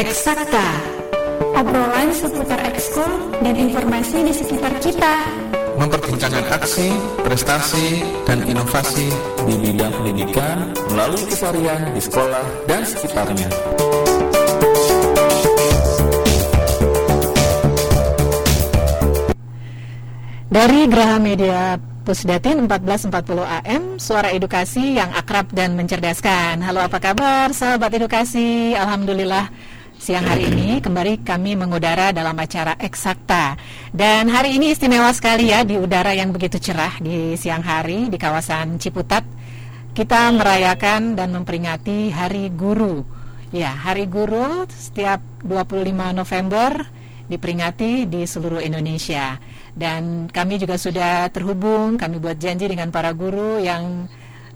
Eksakta Obrolan seputar ekskul dan informasi di sekitar kita Memperbincangkan aksi, prestasi, dan inovasi di bidang pendidikan melalui keseharian di sekolah dan sekitarnya. Dari Graha Media Pusdatin 1440 AM, suara edukasi yang akrab dan mencerdaskan. Halo apa kabar sahabat edukasi? Alhamdulillah siang hari ini kembali kami mengudara dalam acara Eksakta. Dan hari ini istimewa sekali ya di udara yang begitu cerah di siang hari di kawasan Ciputat. Kita merayakan dan memperingati Hari Guru. Ya, Hari Guru setiap 25 November diperingati di seluruh Indonesia. Dan kami juga sudah terhubung, kami buat janji dengan para guru yang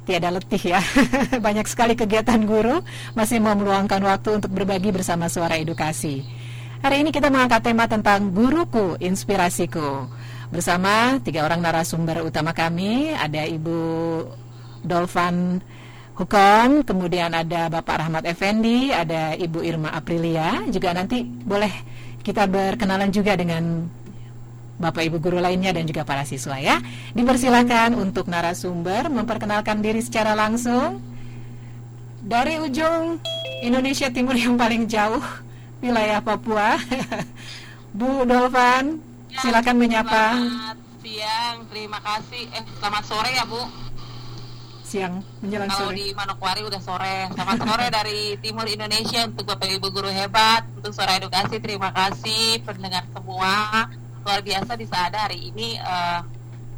tiada letih ya. Banyak sekali kegiatan guru masih mau meluangkan waktu untuk berbagi bersama suara edukasi. Hari ini kita mengangkat tema tentang guruku, inspirasiku. Bersama tiga orang narasumber utama kami, ada Ibu Dolvan Hukom, kemudian ada Bapak Rahmat Effendi, ada Ibu Irma Aprilia, juga nanti boleh kita berkenalan juga dengan Bapak Ibu guru lainnya dan juga para siswa ya. Dipersilakan untuk narasumber memperkenalkan diri secara langsung dari ujung Indonesia Timur yang paling jauh, wilayah Papua. Bu Dolvan, ya, silakan menyapa. Selamat siang, terima kasih. Eh, selamat sore ya Bu. Siang menjelang Kalau sore. di Manokwari udah sore. Selamat sore dari Timur Indonesia untuk Bapak Ibu guru hebat, untuk suara edukasi. Terima kasih pendengar semua luar biasa di saat hari ini uh,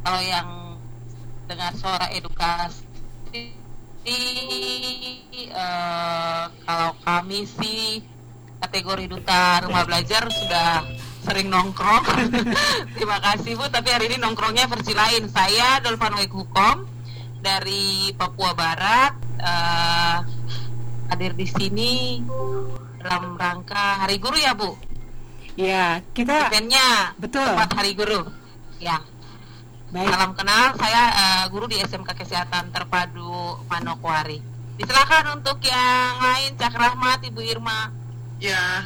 kalau yang dengar suara edukasi uh, kalau kami sih kategori duta rumah belajar sudah sering nongkrong. Terima kasih Bu. Tapi hari ini nongkrongnya versi lain. Saya Dolvan Wek dari Papua Barat uh, hadir di sini dalam rangka Hari Guru ya Bu Ya, kita eventnya betul. Tempat Hari Guru. Ya. Baik. Salam kenal, saya uh, guru di SMK Kesehatan Terpadu Manokwari. Silakan untuk yang lain, Cak Rahmat, Ibu Irma. Ya,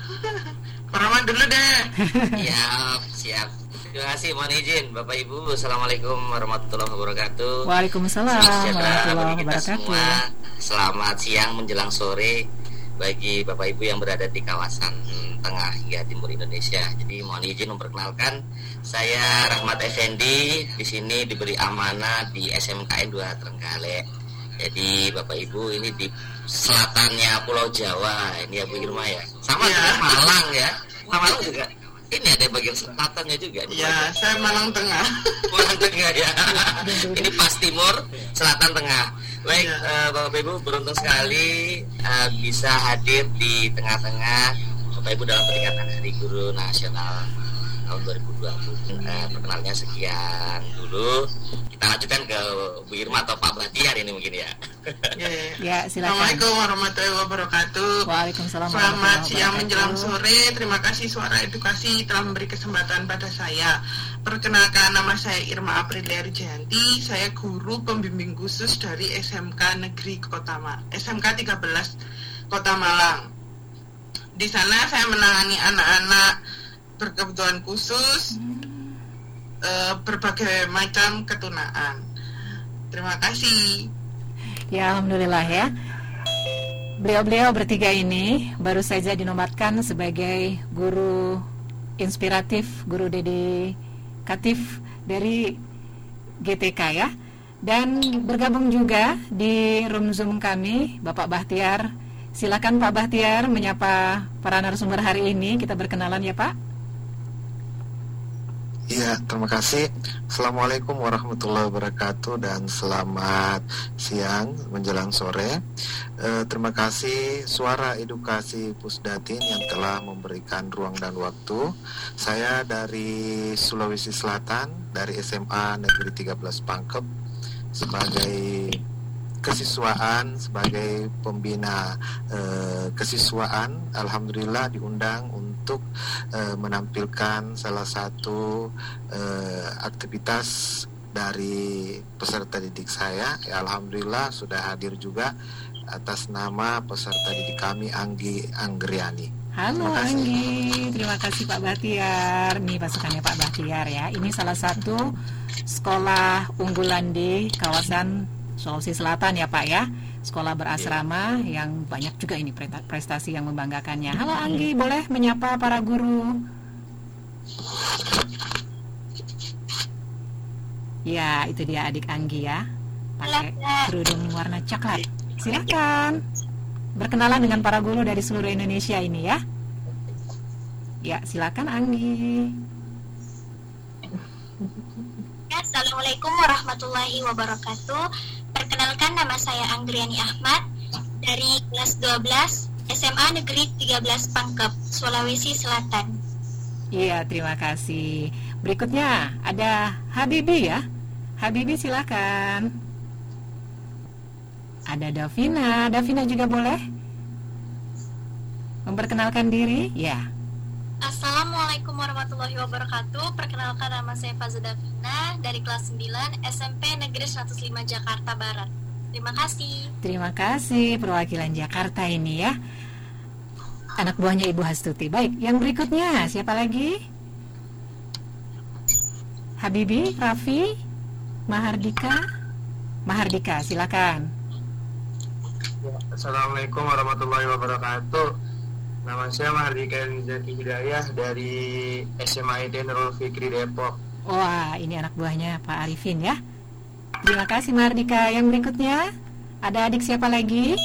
Rahmat dulu deh. ya, siap. Terima kasih, mohon izin Bapak Ibu. Assalamualaikum warahmatullahi wabarakatuh. Waalaikumsalam warahmatullahi wabarakatuh. Semua. Selamat siang menjelang sore bagi Bapak Ibu yang berada di kawasan tengah hingga timur Indonesia. Jadi mohon izin memperkenalkan saya Rahmat Effendi di sini diberi amanah di SMKN 2 Trenggalek. Jadi Bapak Ibu ini di selatannya Pulau Jawa ini ya Bu Irma ya. Sama ya. dengan Malang ya. Malang juga. Ini ada bagian selatannya juga. Ya, saya Malang Tengah. Malang Tengah ya. ini pas timur, selatan tengah. Baik, ya. uh, Bapak Ibu beruntung sekali uh, bisa hadir di tengah-tengah Bapak Ibu dalam peringatan Hari Guru Nasional tahun 2020. Uh, perkenalnya sekian dulu. Kita lanjutkan ke Bu Irma atau Pak Batiar ini mungkin ya. Ya, ya. ya silakan. Assalamualaikum warahmatullahi wabarakatuh. Waalaikumsalam. Selamat siang menjelang sore. Terima kasih Suara Edukasi telah memberi kesempatan pada saya. Perkenalkan nama saya Irma Aprilia Jayanti. Saya guru pembimbing khusus dari SMK Negeri Kota Ma SMK 13 Kota Malang. Di sana saya menangani anak-anak berkebutuhan khusus hmm. uh, berbagai macam ketunaan. Terima kasih. Ya, alhamdulillah ya. Beliau-beliau bertiga ini baru saja dinobatkan sebagai guru inspiratif, guru dedikatif dari GTK ya. Dan bergabung juga di room Zoom kami Bapak Bahtiar. Silakan Pak Bahtiar menyapa para narasumber hari ini. Kita berkenalan ya Pak. Iya, terima kasih. Assalamualaikum warahmatullahi wabarakatuh dan selamat siang menjelang sore. E, terima kasih Suara Edukasi Pusdatin yang telah memberikan ruang dan waktu. Saya dari Sulawesi Selatan, dari SMA Negeri 13 Pangkep sebagai kesiswaan sebagai pembina eh, kesiswaan alhamdulillah diundang untuk eh, menampilkan salah satu eh, aktivitas dari peserta didik saya ya, alhamdulillah sudah hadir juga atas nama peserta didik kami Anggi Anggriani Halo Anggi, terima kasih Pak Bahtiar. Nih pasukannya Pak Bahtiar ya. Ini salah satu sekolah unggulan di kawasan Sulawesi Selatan ya Pak ya. Sekolah berasrama yang banyak juga ini prestasi yang membanggakannya. Halo Anggi, boleh menyapa para guru? Ya, itu dia adik Anggi ya. Pakai kerudung warna coklat. Silakan. Berkenalan dengan para guru dari seluruh Indonesia ini ya. Ya, silakan Anggi. Assalamualaikum warahmatullahi wabarakatuh. Perkenalkan nama saya Anggriani Ahmad dari kelas 12 SMA Negeri 13 Pangkep, Sulawesi Selatan. Iya, terima kasih. Berikutnya ada Habibi ya. Habibi silakan. Ada Davina. Davina juga boleh memperkenalkan diri? Ya. Assalamualaikum warahmatullahi wabarakatuh. Perkenalkan nama saya Fazla Davina dari kelas 9 SMP Negeri 105 Jakarta Barat. Terima kasih. Terima kasih perwakilan Jakarta ini ya. Anak buahnya Ibu Hastuti. Baik, yang berikutnya siapa lagi? Habibi, Raffi, Mahardika. Mahardika, silakan. Assalamualaikum warahmatullahi wabarakatuh. Nama saya Mahardika Rizaki Hidayah dari SMA ID Nurul Fikri Depok. Wah, ini anak buahnya Pak Arifin ya. Terima kasih Mahardika. Yang berikutnya ada adik siapa lagi?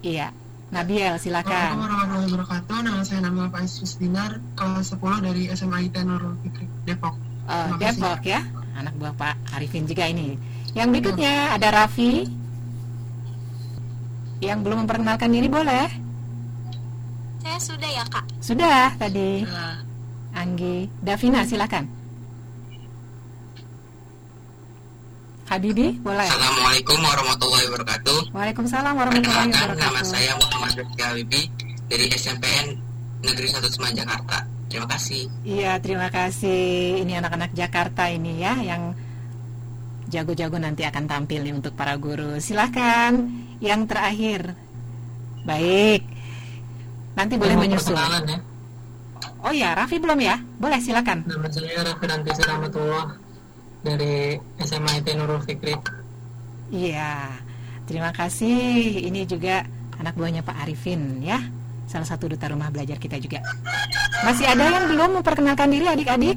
Iya, Nabil, silakan. Assalamualaikum warahmatullahi wabarakatuh. Nama saya nama Pak Isus Dinar, kelas 10 dari SMA IT Nurul Fikri, Depok. Oh, Depok ya. Anak buah Pak Arifin juga ini. Yang berikutnya ada Raffi. Yang belum memperkenalkan diri boleh? Saya sudah ya, Kak. Sudah tadi. Anggi, Davina silakan. Habibi, boleh. Assalamualaikum warahmatullahi wabarakatuh. Waalaikumsalam warahmatullahi wabarakatuh. Nama saya Muhammad Rizky Habibi dari SMPN Negeri 1 Semarang Jakarta. Terima kasih. Iya, terima kasih. Ini anak-anak Jakarta ini ya yang jago-jago nanti akan tampil nih untuk para guru. Silahkan yang terakhir. Baik. Nanti boleh menyusul. Ya. Oh ya, Raffi belum ya? Boleh silakan. Nama saya Raffi Nanti Rahmatullah dari SMA IT Nurul Fikri. Iya, terima kasih. Ini juga anak buahnya Pak Arifin ya, salah satu duta rumah belajar kita juga. Masih ada yang belum memperkenalkan diri adik-adik?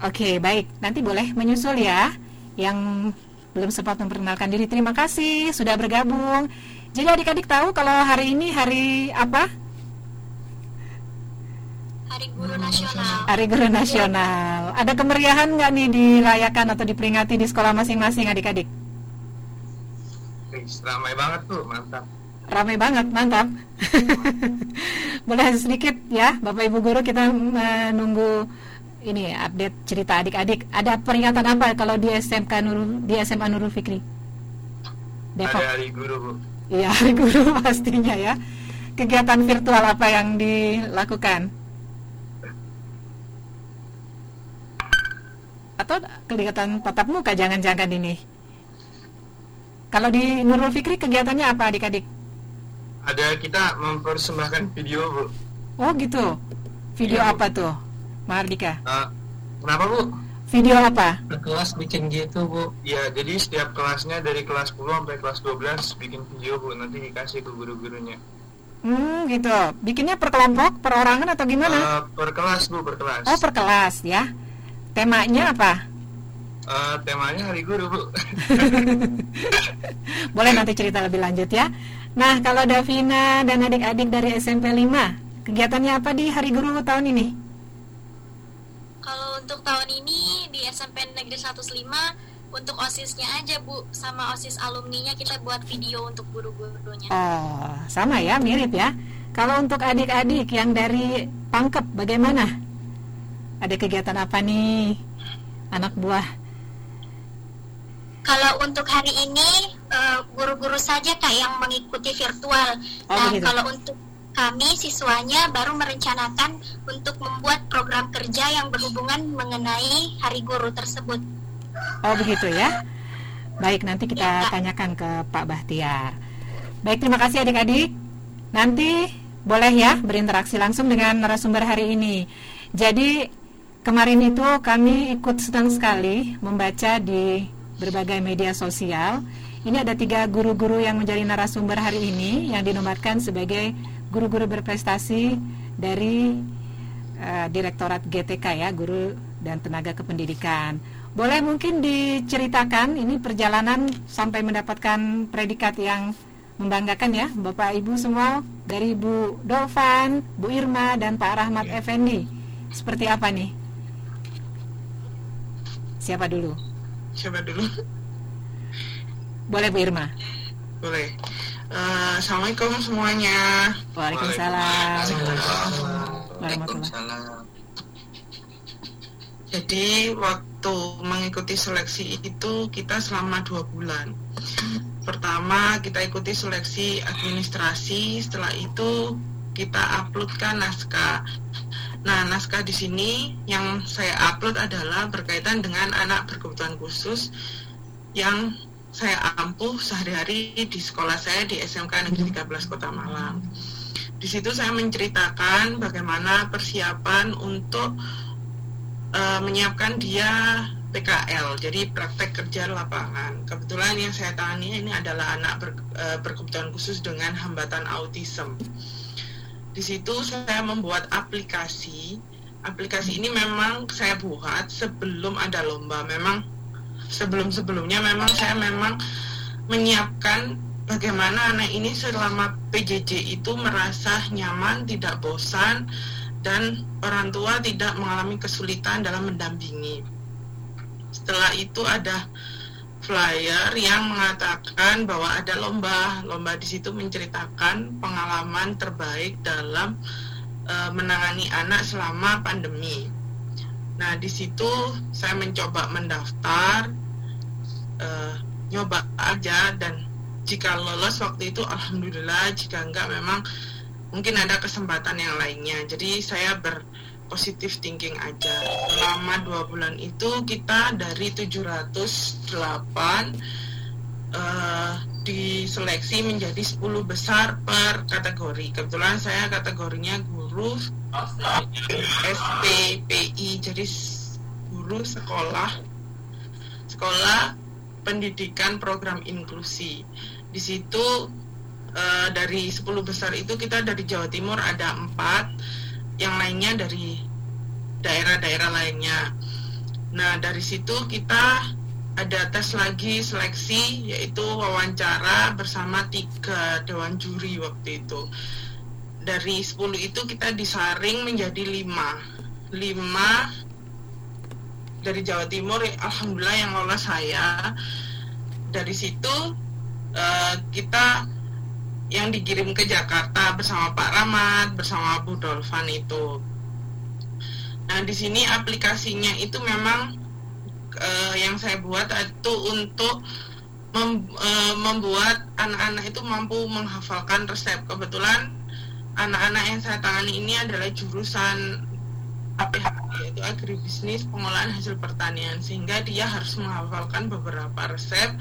Oke, baik. Nanti boleh menyusul ya. Yang belum sempat memperkenalkan diri, terima kasih sudah bergabung. Jadi adik-adik tahu kalau hari ini hari apa? Hari Guru Nasional. Hari Guru Nasional. Ada kemeriahan nggak nih dirayakan atau diperingati di sekolah masing-masing adik-adik? Ramai banget tuh, mantap. Ramai banget, mantap. Boleh sedikit ya, Bapak Ibu Guru kita menunggu ini update cerita adik-adik. Ada peringatan apa kalau di SMK Nurul di SMA Nurul Fikri? Depok. Ada hari guru, Bu. Iya, hari guru pastinya ya. Kegiatan virtual apa yang dilakukan? atau kegiatan tatap muka jangan-jangan ini? Kalau di Nurul Fikri kegiatannya apa adik-adik? Ada kita mempersembahkan video bu. Oh gitu. Video ya, apa tuh, Mahardika? Uh, kenapa bu? Video apa? Kelas bikin gitu bu. Ya jadi setiap kelasnya dari kelas 10 sampai kelas 12 bikin video bu. Nanti dikasih ke guru-gurunya. Hmm gitu. Bikinnya per kelompok, perorangan atau gimana? Uh, per kelas bu, per kelas. Oh per kelas ya. Temanya apa? Uh, temanya hari guru, Bu. Boleh nanti cerita lebih lanjut ya. Nah, kalau Davina dan adik-adik dari SMP 5, kegiatannya apa di Hari Guru tahun ini? Kalau untuk tahun ini di SMP Negeri 105 untuk OSISnya aja, Bu, sama OSIS alumninya kita buat video untuk guru-gurunya. Oh, sama ya, mirip ya. Kalau untuk adik-adik yang dari Pangkep bagaimana? Ada kegiatan apa nih anak buah? Kalau untuk hari ini guru-guru uh, saja kak yang mengikuti virtual. Oh, nah begitu. kalau untuk kami siswanya baru merencanakan untuk membuat program kerja yang berhubungan mengenai hari guru tersebut. Oh begitu ya. Baik, nanti kita tanyakan ke Pak Bahtiar. Baik, terima kasih adik-adik. Nanti boleh ya berinteraksi langsung dengan narasumber hari ini. Jadi kemarin itu kami ikut senang sekali membaca di berbagai media sosial. Ini ada tiga guru-guru yang menjadi narasumber hari ini yang dinobatkan sebagai guru-guru berprestasi dari uh, Direktorat GTK ya, guru dan tenaga kependidikan. Boleh mungkin diceritakan ini perjalanan sampai mendapatkan predikat yang membanggakan ya Bapak Ibu semua dari Bu Dovan, Bu Irma dan Pak Rahmat ya. Effendi. Seperti apa nih? Siapa dulu? Siapa dulu? Boleh Bu Irma. Boleh. Uh, Assalamualaikum semuanya. Waalaikumsalam. Waalaikumsalam. Waalaikumsalam. Jadi waktu mengikuti seleksi itu kita selama dua bulan. Pertama kita ikuti seleksi administrasi, setelah itu kita uploadkan naskah. Nah naskah di sini yang saya upload adalah berkaitan dengan anak berkebutuhan khusus yang saya ampuh sehari-hari di sekolah saya di SMK Negeri 13 Kota Malang. Di situ saya menceritakan bagaimana persiapan untuk uh, menyiapkan dia PKL, jadi praktek kerja lapangan. Kebetulan yang saya tangani ini adalah anak ber, uh, berkebutuhan khusus dengan hambatan autism. Di situ saya membuat aplikasi. Aplikasi ini memang saya buat sebelum ada lomba. Memang sebelum-sebelumnya memang saya memang menyiapkan bagaimana anak ini selama PJJ itu merasa nyaman, tidak bosan, dan orang tua tidak mengalami kesulitan dalam mendampingi. Setelah itu ada flyer yang mengatakan bahwa ada lomba. Lomba di situ menceritakan pengalaman terbaik dalam e, menangani anak selama pandemi. Nah, di situ saya mencoba mendaftar, e, nyoba aja. Dan jika lolos waktu itu alhamdulillah, jika enggak memang mungkin ada kesempatan yang lainnya. Jadi saya berpositif thinking aja. Selama dua bulan itu kita dari 708 uh, diseleksi menjadi 10 besar per kategori. Kebetulan saya kategorinya guru SPPI jadi guru sekolah sekolah pendidikan program inklusi. Di situ uh, dari 10 besar itu kita dari Jawa Timur ada empat yang lainnya dari daerah-daerah lainnya. Nah dari situ kita ada tes lagi seleksi yaitu wawancara bersama tiga dewan juri waktu itu. Dari 10 itu kita disaring menjadi lima. Lima dari Jawa Timur alhamdulillah yang lolos saya dari situ uh, kita yang dikirim ke Jakarta bersama Pak Rahmat, bersama Bu Dolvan itu. Nah, di sini aplikasinya itu memang uh, yang saya buat itu untuk mem, uh, membuat anak-anak itu mampu menghafalkan resep. Kebetulan anak-anak yang saya tangani ini adalah jurusan APH yaitu agribisnis pengolahan hasil pertanian sehingga dia harus menghafalkan beberapa resep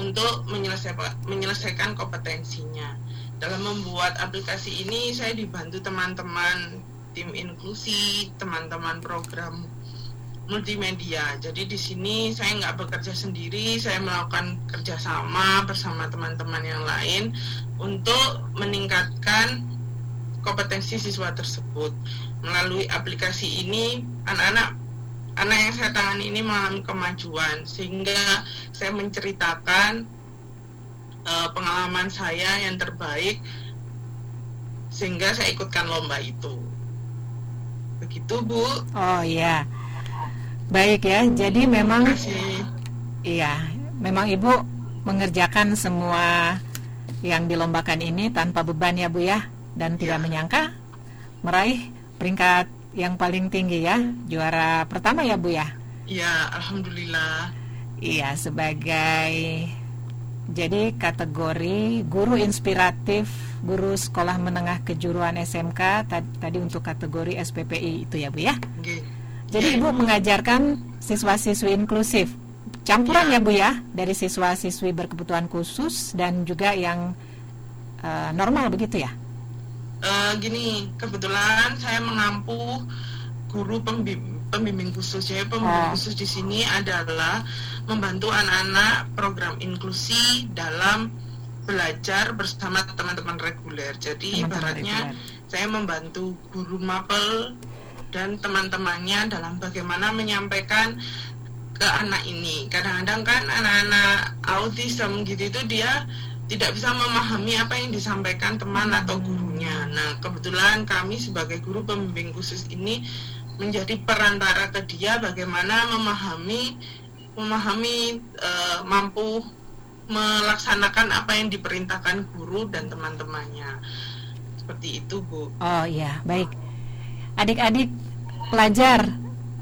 untuk menyelesaikan, menyelesaikan kompetensinya. Dalam membuat aplikasi ini saya dibantu teman-teman tim inklusi, teman-teman program multimedia. Jadi di sini saya nggak bekerja sendiri, saya melakukan kerjasama bersama teman-teman yang lain untuk meningkatkan kompetensi siswa tersebut. Melalui aplikasi ini, anak-anak anak yang saya tangani ini mengalami kemajuan. Sehingga saya menceritakan uh, pengalaman saya yang terbaik sehingga saya ikutkan lomba itu. Begitu bu. Oh iya. Baik ya jadi memang iya memang ibu mengerjakan semua yang dilombakan ini tanpa beban ya bu ya. Dan tidak ya. menyangka meraih peringkat yang paling tinggi ya, juara pertama ya Bu ya? Iya, alhamdulillah. Iya, sebagai jadi kategori guru inspiratif, guru sekolah menengah kejuruan SMK tadi untuk kategori SPPI itu ya Bu ya? Okay. Jadi Ibu mengajarkan siswa-siswi inklusif campuran ya. ya Bu ya dari siswa-siswi berkebutuhan khusus dan juga yang uh, normal begitu ya? Uh, gini, kebetulan saya mengampu guru pembimbing, pembimbing khusus. ya pembimbing oh. khusus di sini adalah membantu anak-anak program inklusi dalam belajar bersama teman-teman reguler. Jadi teman -teman ibaratnya reguler. saya membantu guru mapel dan teman-temannya dalam bagaimana menyampaikan ke anak ini. Kadang-kadang kan anak-anak autism gitu itu dia tidak bisa memahami apa yang disampaikan teman atau gurunya. Nah, kebetulan kami sebagai guru pembimbing khusus ini menjadi perantara ke dia bagaimana memahami memahami e, mampu melaksanakan apa yang diperintahkan guru dan teman-temannya. Seperti itu, Bu. Oh iya, baik. Adik-adik pelajar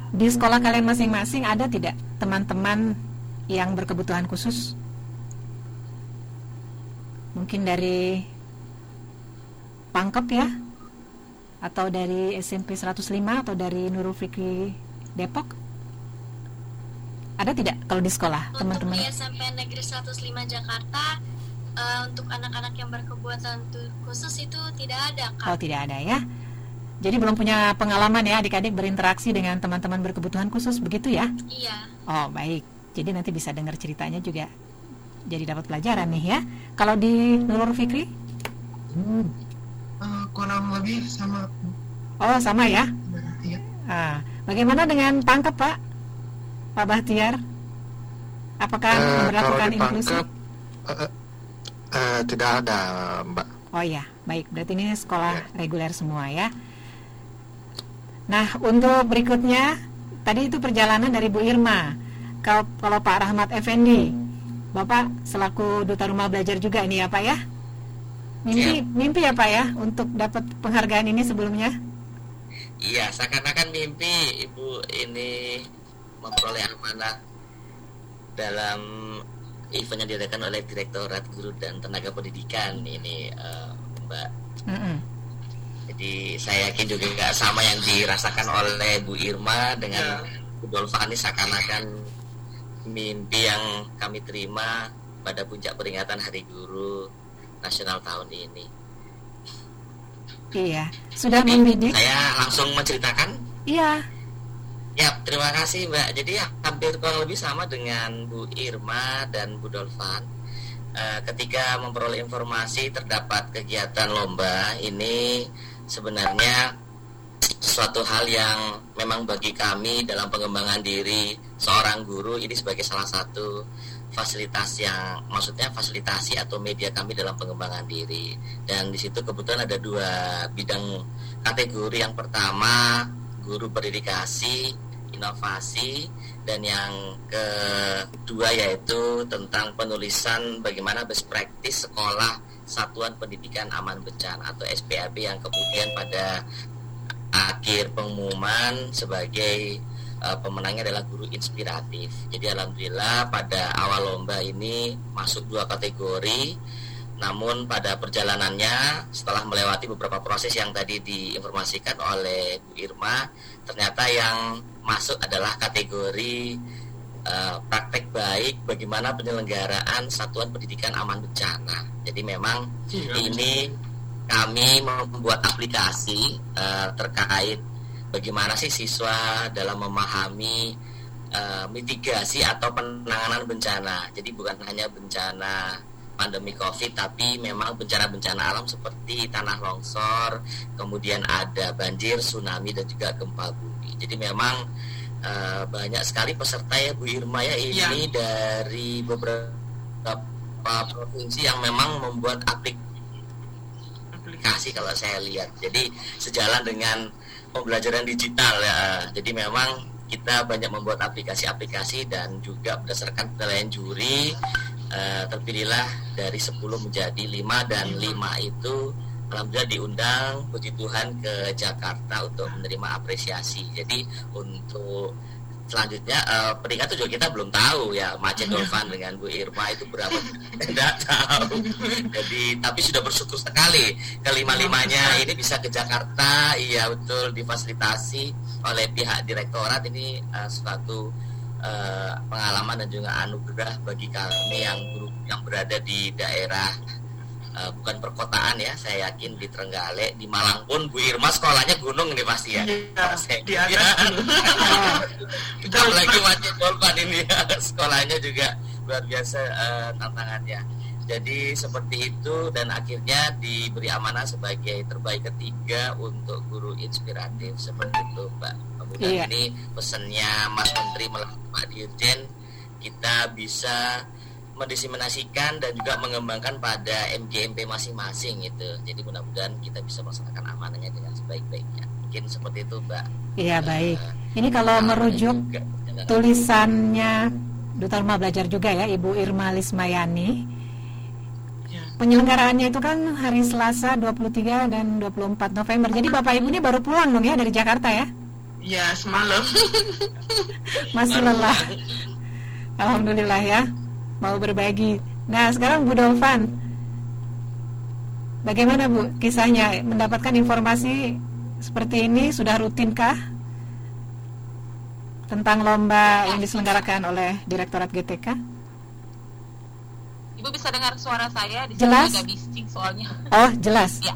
di sekolah kalian masing-masing ada tidak teman-teman yang berkebutuhan khusus? Mungkin dari Pangkep ya atau dari SMP 105 atau dari Nurul Fikri Depok ada tidak kalau di sekolah teman-teman? Untuk di SMP Negeri 105 Jakarta uh, untuk anak-anak yang berkebutuhan khusus itu tidak ada kak. Oh tidak ada ya. Jadi belum punya pengalaman ya adik-adik berinteraksi dengan teman-teman berkebutuhan khusus begitu ya? Iya. Oh baik. Jadi nanti bisa dengar ceritanya juga jadi dapat pelajaran nih ya. Kalau di Nurul Fikri? Hmm. Uh, kurang lebih sama. Oh sama ya? Iya. Ah, bagaimana dengan pangkep Pak? Pak Bahtiar? Apakah uh, memperlakukan inklusi? Uh, uh, tidak ada Mbak. Oh ya, baik. Berarti ini sekolah yeah. reguler semua ya. Nah, untuk berikutnya tadi itu perjalanan dari Bu Irma. Kalau, kalau Pak Rahmat Effendi, Bapak selaku duta rumah belajar juga ini ya Pak ya. Mimpi, ya. mimpi ya Pak ya untuk dapat penghargaan ini sebelumnya. Iya, seakan-akan mimpi Ibu ini memperoleh amanah dalam event yang diadakan oleh Direktorat Guru dan Tenaga Pendidikan ini uh, Mbak. Mm -hmm. Jadi saya yakin juga nggak sama yang dirasakan oleh Bu Irma dengan ya. Bu Dolfani seakan-akan mimpi yang kami terima pada puncak peringatan Hari Guru Nasional tahun ini. Iya, sudah Jadi, membidik. Saya langsung menceritakan. Iya. Ya, terima kasih Mbak. Jadi ya, hampir kurang lebih sama dengan Bu Irma dan Bu Dolvan. Uh, ketika memperoleh informasi terdapat kegiatan lomba ini sebenarnya suatu hal yang memang bagi kami dalam pengembangan diri seorang guru ini sebagai salah satu fasilitas yang maksudnya fasilitasi atau media kami dalam pengembangan diri. Dan di situ kebetulan ada dua bidang kategori. Yang pertama guru berdedikasi inovasi dan yang kedua yaitu tentang penulisan bagaimana best practice sekolah Satuan Pendidikan Aman Bencana atau SPAB yang kemudian pada akhir pengumuman sebagai uh, pemenangnya adalah guru inspiratif. Jadi alhamdulillah pada awal lomba ini masuk dua kategori. Namun pada perjalanannya setelah melewati beberapa proses yang tadi diinformasikan oleh Bu Irma, ternyata yang masuk adalah kategori uh, praktek baik bagaimana penyelenggaraan satuan pendidikan aman bencana. Jadi memang iya, ini kami membuat aplikasi uh, terkait bagaimana sih siswa dalam memahami uh, mitigasi atau penanganan bencana. Jadi bukan hanya bencana pandemi COVID, tapi memang bencana-bencana alam seperti tanah longsor, kemudian ada banjir, tsunami, dan juga gempa bumi. Jadi memang uh, banyak sekali peserta ya Bu Irma ya ini ya. dari beberapa provinsi yang memang membuat aplikasi aplikasi kalau saya lihat. Jadi sejalan dengan pembelajaran digital ya. Jadi memang kita banyak membuat aplikasi-aplikasi dan juga berdasarkan penilaian juri uh, terpilihlah dari 10 menjadi 5 dan 5 itu alhamdulillah diundang puji Tuhan ke Jakarta untuk menerima apresiasi. Jadi untuk selanjutnya uh, peringkat juga kita belum tahu ya Macet Dolvan dengan Bu Irma itu berapa tidak tahu. Jadi tapi sudah bersyukur sekali kelima limanya ini bisa ke Jakarta iya betul difasilitasi oleh pihak direktorat. Ini uh, suatu eh, pengalaman dan juga anugerah bagi kami yang guru yang berada di daerah eh, bukan perkotaan ya saya yakin di Trenggale di Malang pun Bu Irma sekolahnya gunung nih pasti ya. Iya, Saya- di atas gunung. apalagi wajib Golpan ini ya sekolahnya juga luar biasa eh, tantangannya. Jadi seperti itu dan akhirnya diberi amanah sebagai terbaik ketiga untuk guru inspiratif. Seperti itu Mbak. Mudah Iya. ini pesannya Mas Menteri melalui Pak Dirjen kita bisa mendiseminasikan dan juga mengembangkan pada MGMP masing-masing gitu jadi mudah-mudahan kita bisa melaksanakan amanahnya dengan sebaik-baiknya mungkin seperti itu Mbak Iya baik. Eh, Ini kalau merujuk juga. tulisannya Duta Rumah Belajar juga ya Ibu Irma Lismayani. Ya. Penyelenggaraannya itu kan hari Selasa 23 dan 24 November. Jadi Bapak Ibu ini baru pulang dong ya dari Jakarta ya? Ya, semalam. Masih lelah. Alhamdulillah ya. Mau berbagi. Nah, sekarang Bu Dolvan. Bagaimana Bu kisahnya mendapatkan informasi seperti ini sudah rutinkah tentang lomba yang diselenggarakan oleh Direktorat GTK? Ibu bisa dengar suara saya di Jelas. sini agak bising soalnya. Oh, jelas. Ya.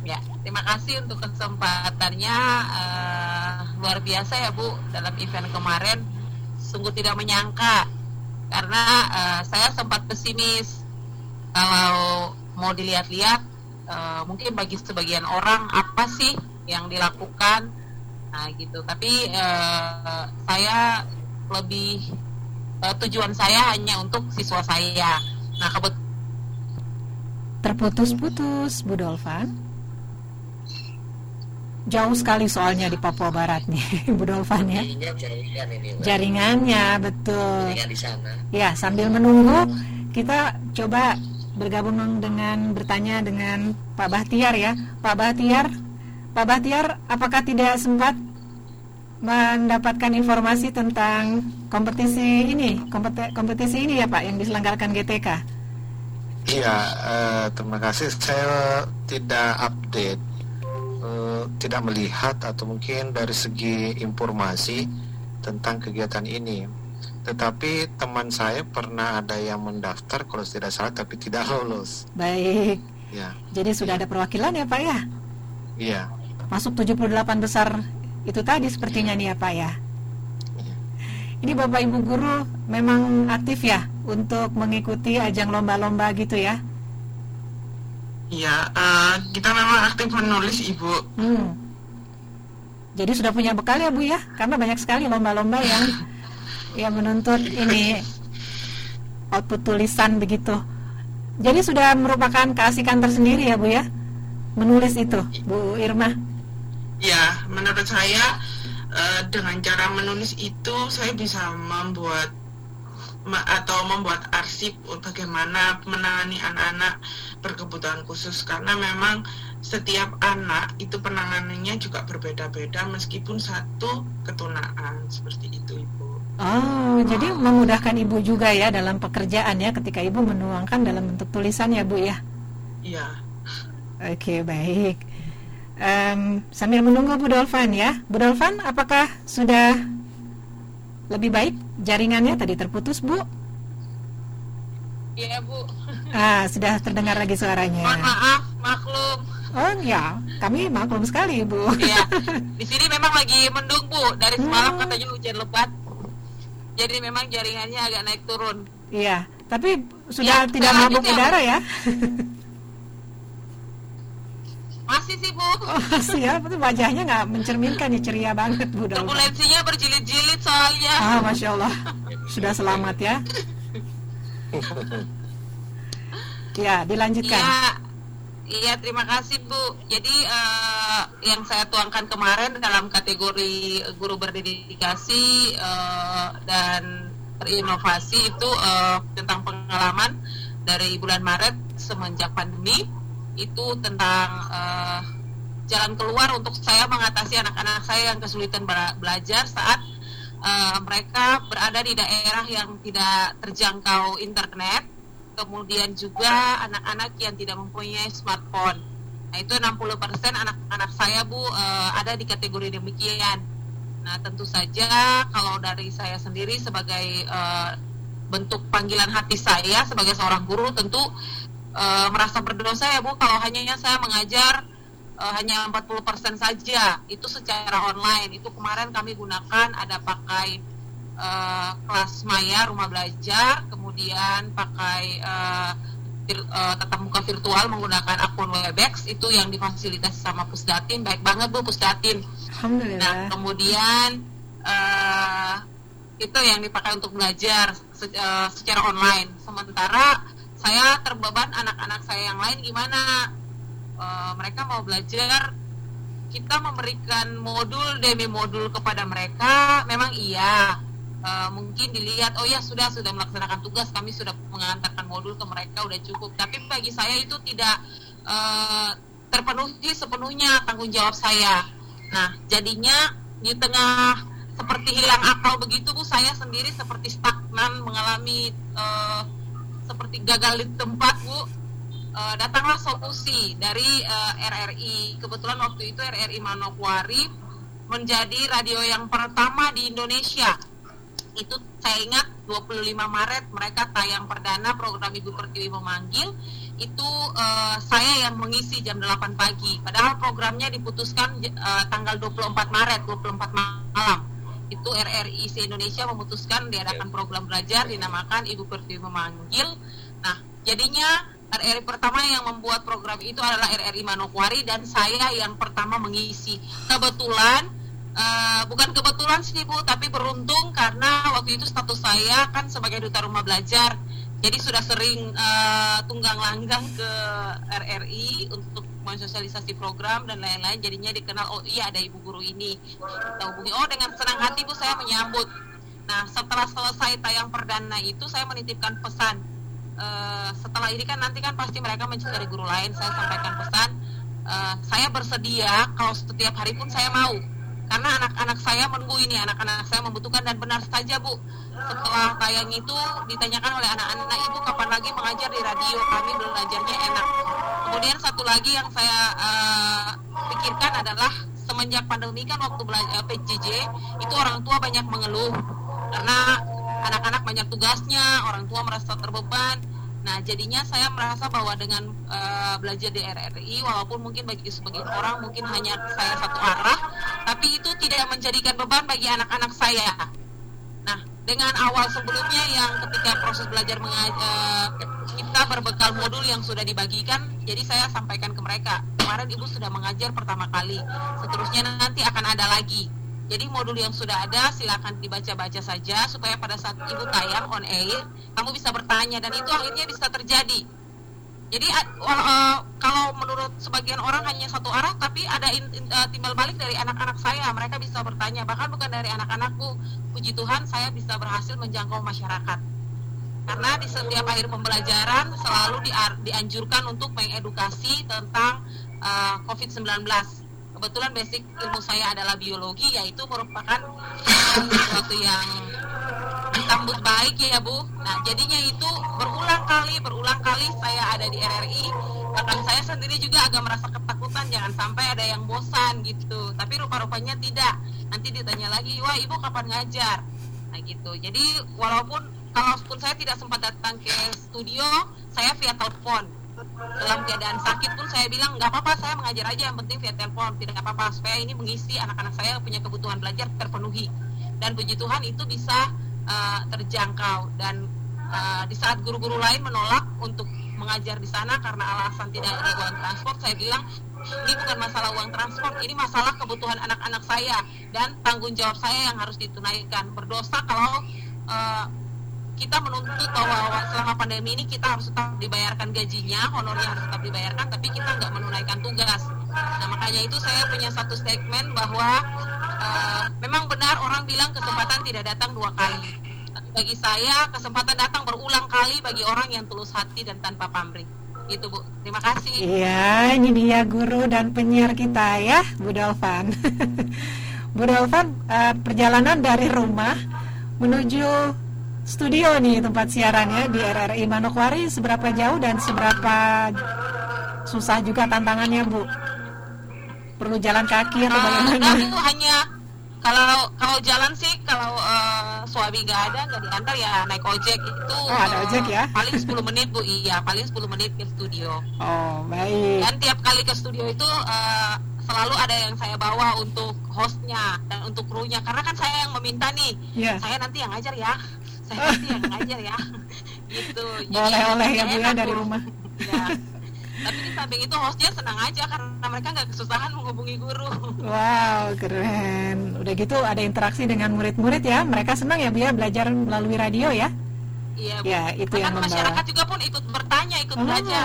Ya, terima kasih untuk kesempatannya eh, luar biasa ya Bu dalam event kemarin. Sungguh tidak menyangka karena eh, saya sempat pesimis kalau mau dilihat-lihat eh, mungkin bagi sebagian orang apa sih yang dilakukan nah gitu. Tapi eh, saya lebih eh, tujuan saya hanya untuk siswa saya. Nah kebetulan Terputus-putus Bu Dolvan. Jauh sekali soalnya di Papua Barat nih Bu Dolvan ya. Jaringan ini. Jaringannya betul. jaringan di sana Ya, sambil menunggu kita coba bergabung dengan bertanya dengan Pak Bahtiar ya. Pak Bahtiar, Pak Bahtiar, apakah tidak sempat mendapatkan informasi tentang kompetisi ini, kompeti- kompetisi ini ya Pak yang diselenggarakan GTK? Iya, eh, terima kasih. Saya tidak update, eh, tidak melihat atau mungkin dari segi informasi tentang kegiatan ini. Tetapi teman saya pernah ada yang mendaftar kalau tidak salah tapi tidak lolos. Baik. Ya, Jadi sudah ada perwakilan ya Pak ya? iya. Masuk 78 besar itu tadi sepertinya nih ya Pak ya. Iya. Ini Bapak Ibu guru memang aktif ya untuk mengikuti ajang lomba-lomba gitu ya. Ya, eh, kita memang aktif menulis Ibu. Hmm. Jadi sudah punya bekal ya Bu ya, karena banyak sekali lomba-lomba yang yang menuntut ini output tulisan begitu. Jadi sudah merupakan keasikan tersendiri ya Bu ya, menulis itu Bu Irma. Ya, menurut saya eh, dengan cara menulis itu saya bisa membuat atau membuat arsip bagaimana menangani anak-anak berkebutuhan khusus karena memang setiap anak itu penanganannya juga berbeda-beda meskipun satu ketunaan seperti itu Ibu. Oh, jadi memudahkan Ibu juga ya dalam pekerjaan ya ketika Ibu menuangkan dalam bentuk tulisan ya Bu ya. Iya. Oke, baik. Em, sambil menunggu Bu Dolvan ya. Bu Dolvan, apakah sudah lebih baik jaringannya tadi terputus Bu? Iya Bu. Ah, sudah terdengar lagi Mohon suaranya. maaf, maklum. Oh ya, kami maklum sekali Bu. Iya. Di sini memang lagi mendung Bu. Dari semalam Hmm. katanya hujan lebat. Jadi memang jaringannya agak naik turun. Iya, tapi sudah Ya, tidak mabuk udara ya. Masih sih Bu. Oh, siap, itu wajahnya nggak mencerminkan ya ceria banget Bu. Turbulensinya berjilid-jilid soalnya. Ah, masya Allah, sudah selamat ya. Ya, dilanjutkan. Iya, iya terima kasih Bu. Jadi eh, yang saya tuangkan kemarin dalam kategori guru berdedikasi eh, dan berinovasi itu eh, tentang pengalaman dari bulan Maret semenjak pandemi itu tentang eh, jalan keluar untuk saya mengatasi anak-anak saya yang kesulitan bela- belajar saat eh, mereka berada di daerah yang tidak terjangkau internet kemudian juga anak-anak yang tidak mempunyai smartphone. Nah, itu 60% anak-anak saya Bu eh, ada di kategori demikian. Nah, tentu saja kalau dari saya sendiri sebagai uh, bentuk panggilan hati saya sebagai seorang guru tentu uh, merasa berdosa ya Bu kalau hanya saya mengajar uh, hanya 40% saja itu secara online. Itu kemarin kami gunakan ada pakai uh, kelas maya rumah belajar, kemudian pakai uh, uh, tatap muka virtual menggunakan akun Webex itu yang difasilitasi sama Pusdatin baik banget Bu Pusdatin. Alhamdulillah. Nah kemudian uh, itu yang dipakai untuk belajar se uh, secara online. Sementara saya terbeban anak-anak saya yang lain gimana? Uh, mereka mau belajar. Kita memberikan modul demi modul kepada mereka. Memang iya. Uh, mungkin dilihat oh ya sudah sudah melaksanakan tugas. Kami sudah mengantarkan modul ke mereka udah cukup. Tapi bagi saya itu tidak uh, terpenuhi sepenuhnya tanggung jawab saya. Nah jadinya di tengah seperti hilang akal begitu bu saya sendiri seperti stagnan mengalami uh, seperti gagal di tempat bu. Uh, datanglah solusi dari uh, RRI kebetulan waktu itu RRI Manokwari menjadi radio yang pertama di Indonesia. Itu saya ingat 25 Maret mereka tayang perdana program Ibu Pertiwi memanggil. Itu uh, saya yang mengisi jam 8 pagi. Padahal programnya diputuskan uh, tanggal 24 Maret 24 malam itu RRI se Indonesia memutuskan diadakan program belajar dinamakan Ibu Pertiwi memanggil. Nah jadinya RRI pertama yang membuat program itu adalah RRI Manokwari dan saya yang pertama mengisi. Kebetulan Uh, bukan kebetulan sih Bu, tapi beruntung karena waktu itu status saya kan sebagai duta rumah belajar, jadi sudah sering uh, tunggang langgang ke RRI untuk mensosialisasi program dan lain-lain. Jadinya dikenal, oh iya ada ibu guru ini. Kita hubungi, oh dengan senang hati Bu saya menyambut. Nah setelah selesai tayang perdana itu saya menitipkan pesan. Uh, setelah ini kan nanti kan pasti mereka mencari guru lain. Saya sampaikan pesan, uh, saya bersedia kalau setiap hari pun saya mau karena anak-anak saya menunggu ini anak-anak saya membutuhkan dan benar saja bu. Setelah tayang itu ditanyakan oleh anak-anak ibu kapan lagi mengajar di radio? Kami belajarnya enak. Kemudian satu lagi yang saya uh, pikirkan adalah semenjak pandemi kan waktu belajar PJJ itu orang tua banyak mengeluh. Karena anak-anak banyak tugasnya orang tua merasa terbeban Nah, jadinya saya merasa bahwa dengan uh, belajar di RRI, walaupun mungkin bagi sebagian orang mungkin hanya saya satu arah, tapi itu tidak menjadikan beban bagi anak-anak saya. Nah, dengan awal sebelumnya yang ketika proses belajar mengajar, kita berbekal modul yang sudah dibagikan, jadi saya sampaikan ke mereka. Kemarin ibu sudah mengajar pertama kali, seterusnya nanti akan ada lagi. Jadi modul yang sudah ada silakan dibaca-baca saja supaya pada saat ibu tayang on air kamu bisa bertanya. Dan itu akhirnya bisa terjadi. Jadi kalau menurut sebagian orang hanya satu arah tapi ada uh, timbal balik dari anak-anak saya. Mereka bisa bertanya. Bahkan bukan dari anak-anakku. Puji Tuhan saya bisa berhasil menjangkau masyarakat. Karena di setiap akhir pembelajaran selalu di, dianjurkan untuk mengedukasi tentang uh, COVID-19 kebetulan basic ilmu saya adalah biologi yaitu merupakan sesuatu yang disambut baik ya Bu. Nah jadinya itu berulang kali berulang kali saya ada di RRI bahkan saya sendiri juga agak merasa ketakutan jangan sampai ada yang bosan gitu. Tapi rupa-rupanya tidak. Nanti ditanya lagi, wah ibu kapan ngajar? Nah gitu. Jadi walaupun kalaupun saya tidak sempat datang ke studio, saya via telepon dalam keadaan sakit pun saya bilang nggak apa-apa saya mengajar aja yang penting via telepon. Tidak apa-apa supaya ini mengisi anak-anak saya punya kebutuhan belajar terpenuhi. Dan puji Tuhan itu bisa uh, terjangkau. Dan uh, di saat guru-guru lain menolak untuk mengajar di sana karena alasan tidak ada uang transport saya bilang ini bukan masalah uang transport ini masalah kebutuhan anak-anak saya dan tanggung jawab saya yang harus ditunaikan. Berdosa kalau uh, kita menuntut bahwa selama pandemi ini kita harus tetap dibayarkan gajinya, honornya harus tetap dibayarkan, tapi kita nggak menunaikan tugas. Nah makanya itu saya punya satu statement bahwa uh, memang benar orang bilang kesempatan tidak datang dua kali. Tapi bagi saya kesempatan datang berulang kali bagi orang yang tulus hati dan tanpa pamrih. Gitu Bu, terima kasih. Iya, ini dia guru dan penyiar kita ya, Bu Dalvan. Bu Dalvan, uh, perjalanan dari rumah menuju studio nih tempat siarannya di RRI Manokwari seberapa jauh dan seberapa susah juga tantangannya Bu? Perlu jalan kaki atau uh, bagaimana? Itu hanya Kalau kalau jalan sih kalau uh, suami nggak ada nggak diantar ya naik ojek itu oh, ada ojek ya? paling 10 menit bu iya paling 10 menit ke studio. Oh baik. Dan tiap kali ke studio itu uh, selalu ada yang saya bawa untuk hostnya dan untuk krunya karena kan saya yang meminta nih yeah. saya nanti yang ngajar ya saya nanti yang ngajar ya. Gitu. Boleh oleh ya bu ya dari rumah. ya tapi di samping itu hostnya senang aja karena mereka nggak kesusahan menghubungi guru. Wow keren. Udah gitu ada interaksi dengan murid-murid ya. Mereka senang ya bu ya belajar melalui radio ya? Iya bu. ya itu Bahkan yang membawa masyarakat juga pun ikut bertanya ikut oh. belajar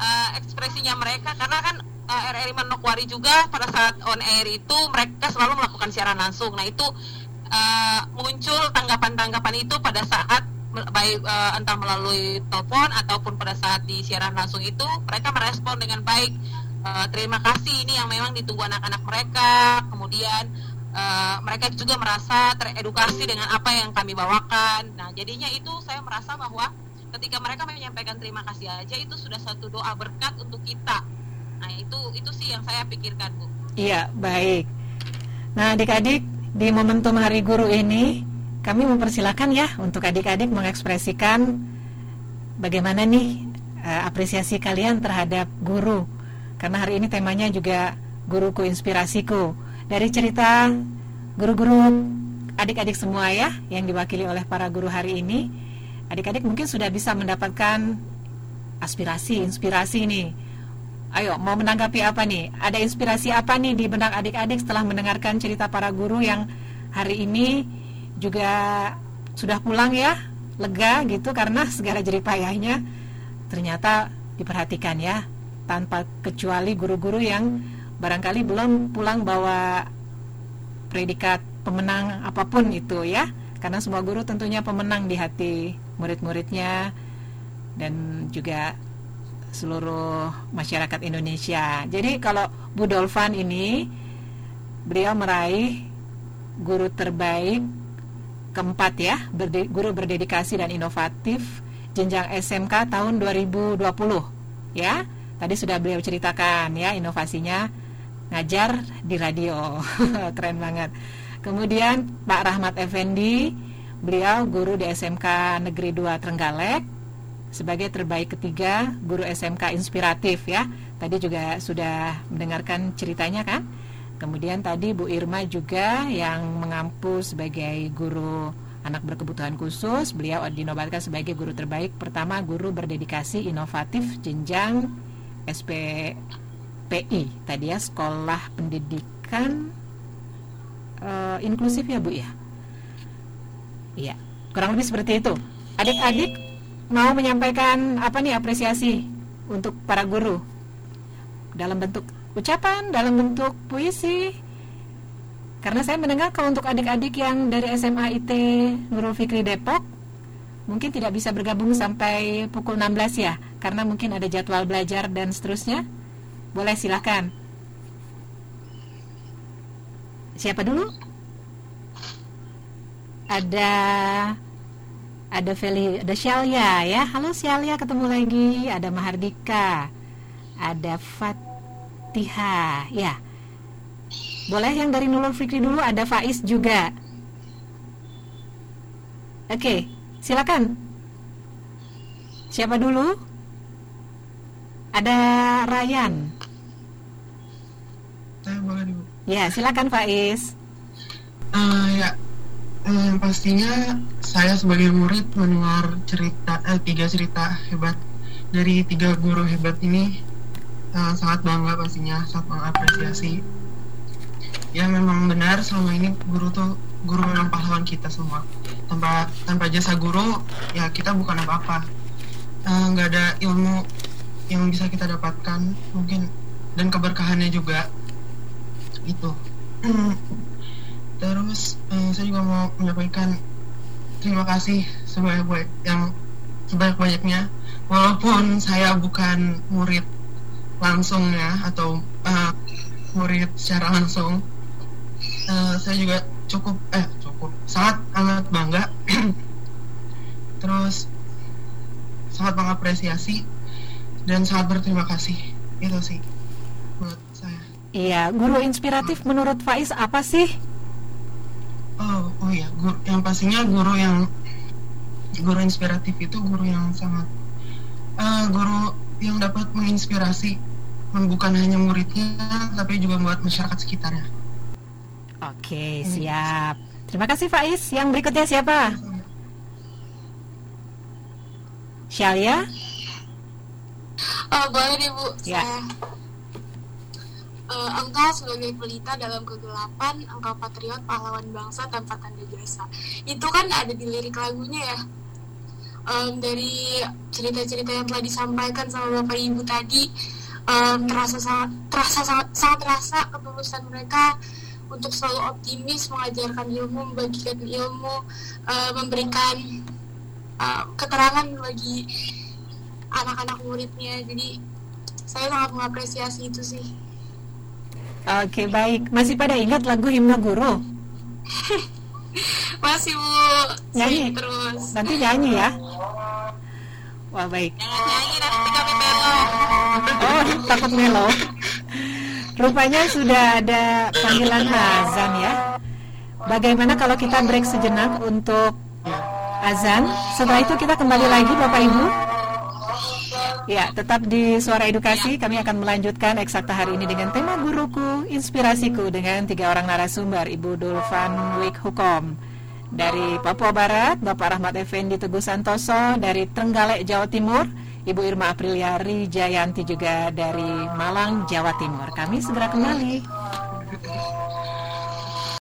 uh, ekspresinya mereka. Karena kan uh, RRI Manokwari juga pada saat on air itu mereka selalu melakukan siaran langsung. Nah itu uh, muncul tanggapan-tanggapan itu pada saat baik uh, entah melalui telepon ataupun pada saat di siaran langsung itu mereka merespon dengan baik. Uh, terima kasih ini yang memang ditunggu anak-anak mereka. Kemudian uh, mereka juga merasa teredukasi dengan apa yang kami bawakan. Nah jadinya itu saya merasa bahwa ketika mereka menyampaikan terima kasih aja itu sudah satu doa berkat untuk kita. Nah itu itu sih yang saya pikirkan bu. Iya baik. Nah adik-adik di momentum hari guru ini kami mempersilahkan ya untuk adik-adik mengekspresikan bagaimana nih uh, apresiasi kalian terhadap guru. Karena hari ini temanya juga guruku inspirasiku. Dari cerita guru-guru adik-adik semua ya yang diwakili oleh para guru hari ini, adik-adik mungkin sudah bisa mendapatkan aspirasi, inspirasi nih. Ayo, mau menanggapi apa nih? Ada inspirasi apa nih di benak adik-adik setelah mendengarkan cerita para guru yang hari ini juga sudah pulang ya lega gitu karena segala jerih payahnya ternyata diperhatikan ya tanpa kecuali guru-guru yang barangkali belum pulang bawa predikat pemenang apa pun itu ya karena semua guru tentunya pemenang di hati murid-muridnya dan juga seluruh masyarakat Indonesia. Jadi kalau Bu Dolvan ini beliau meraih guru terbaik keempat ya, berde, guru berdedikasi dan inovatif jenjang SMK tahun 2020 ya. Tadi sudah beliau ceritakan ya inovasinya ngajar di radio. Keren banget. Kemudian Pak Rahmat Effendi, beliau guru di SMK Negeri 2 Trenggalek sebagai terbaik ketiga guru SMK inspiratif ya. Tadi juga sudah mendengarkan ceritanya kan? Kemudian tadi Bu Irma juga yang mengampu sebagai guru anak berkebutuhan khusus. Beliau dinobatkan sebagai guru terbaik pertama guru berdedikasi inovatif jenjang SPPI. Tadi ya sekolah pendidikan uh, inklusif ya Bu ya. Iya, kurang lebih seperti itu. Adik-adik mau menyampaikan apa nih apresiasi untuk para guru dalam bentuk ucapan dalam bentuk puisi. Karena saya mendengar kalau untuk adik-adik yang dari SMA IT Nurul Fikri Depok mungkin tidak bisa bergabung sampai pukul 16 ya karena mungkin ada jadwal belajar dan seterusnya. Boleh silahkan siapa dulu? Ada ada Feli ada Syalia ya. Halo Syalia ketemu lagi. Ada Mahardika ada Fat Fatihah ya. Boleh yang dari Nurul Fikri dulu ada Faiz juga. Oke silakan. Siapa dulu? Ada Ryan. Saya boleh dulu ya silakan Faiz. Uh, ya um, pastinya saya sebagai murid mendengar cerita eh, tiga cerita hebat. Dari tiga guru hebat ini uh, sangat bangga pastinya sangat mengapresiasi. Ya memang benar selama ini guru tuh guru memang pahlawan kita semua. Tanpa tanpa jasa guru ya kita bukan apa-apa. Eh, nggak uh, ada ilmu yang bisa kita dapatkan mungkin dan keberkahannya juga. Itu terus uh, saya juga mau menyampaikan terima kasih sebanyak yang sebanyak banyaknya walaupun saya bukan murid langsung ya atau uh, murid secara langsung uh, saya juga cukup eh cukup sangat amat bangga. Terus sangat mengapresiasi dan sangat berterima kasih. Itu sih buat saya. Iya guru inspiratif menurut Faiz apa sih guru, yang pastinya guru yang guru inspiratif itu guru yang sangat uh, guru yang dapat menginspirasi bukan hanya muridnya tapi juga buat masyarakat sekitarnya. Oke, siap. Terima kasih Faiz. Yang berikutnya siapa? Syalia? Oh, boleh deh Bu. Ya. Saya uh, engkau sebagai pelita dalam kegelapan, engkau patriot, pahlawan bangsa tanpa tanda jasa. Itu kan ada di lirik lagunya ya. Um, dari cerita-cerita yang telah disampaikan sama Bapak Ibu tadi, um, terasa sangat terasa sangat sangat terasa ketulusan mereka untuk selalu optimis, mengajarkan ilmu, membagikan ilmu, uh, memberikan uh, keterangan bagi anak-anak muridnya. Jadi saya sangat mengapresiasi itu sih. Oke baik, masih pada ingat lagu himne guru? Masih bu, nyanyi terus. Nanti nyanyi ya. Wah baik. Nyanyi nanti kami melo. Oh takut melo. Rupanya sudah ada panggilan azan ya. Bagaimana kalau kita break sejenak untuk azan? Setelah itu kita kembali lagi Bapak Ibu. Ya, tetap di Suara Edukasi kami akan melanjutkan eksakta hari ini dengan tema guruku, inspirasiku dengan tiga orang narasumber Ibu Dulvan Wik Hukom dari Papua Barat, Bapak Rahmat Effendi Teguh Santoso dari Trenggalek Jawa Timur, Ibu Irma Apriliari Jayanti juga dari Malang Jawa Timur. Kami segera kembali.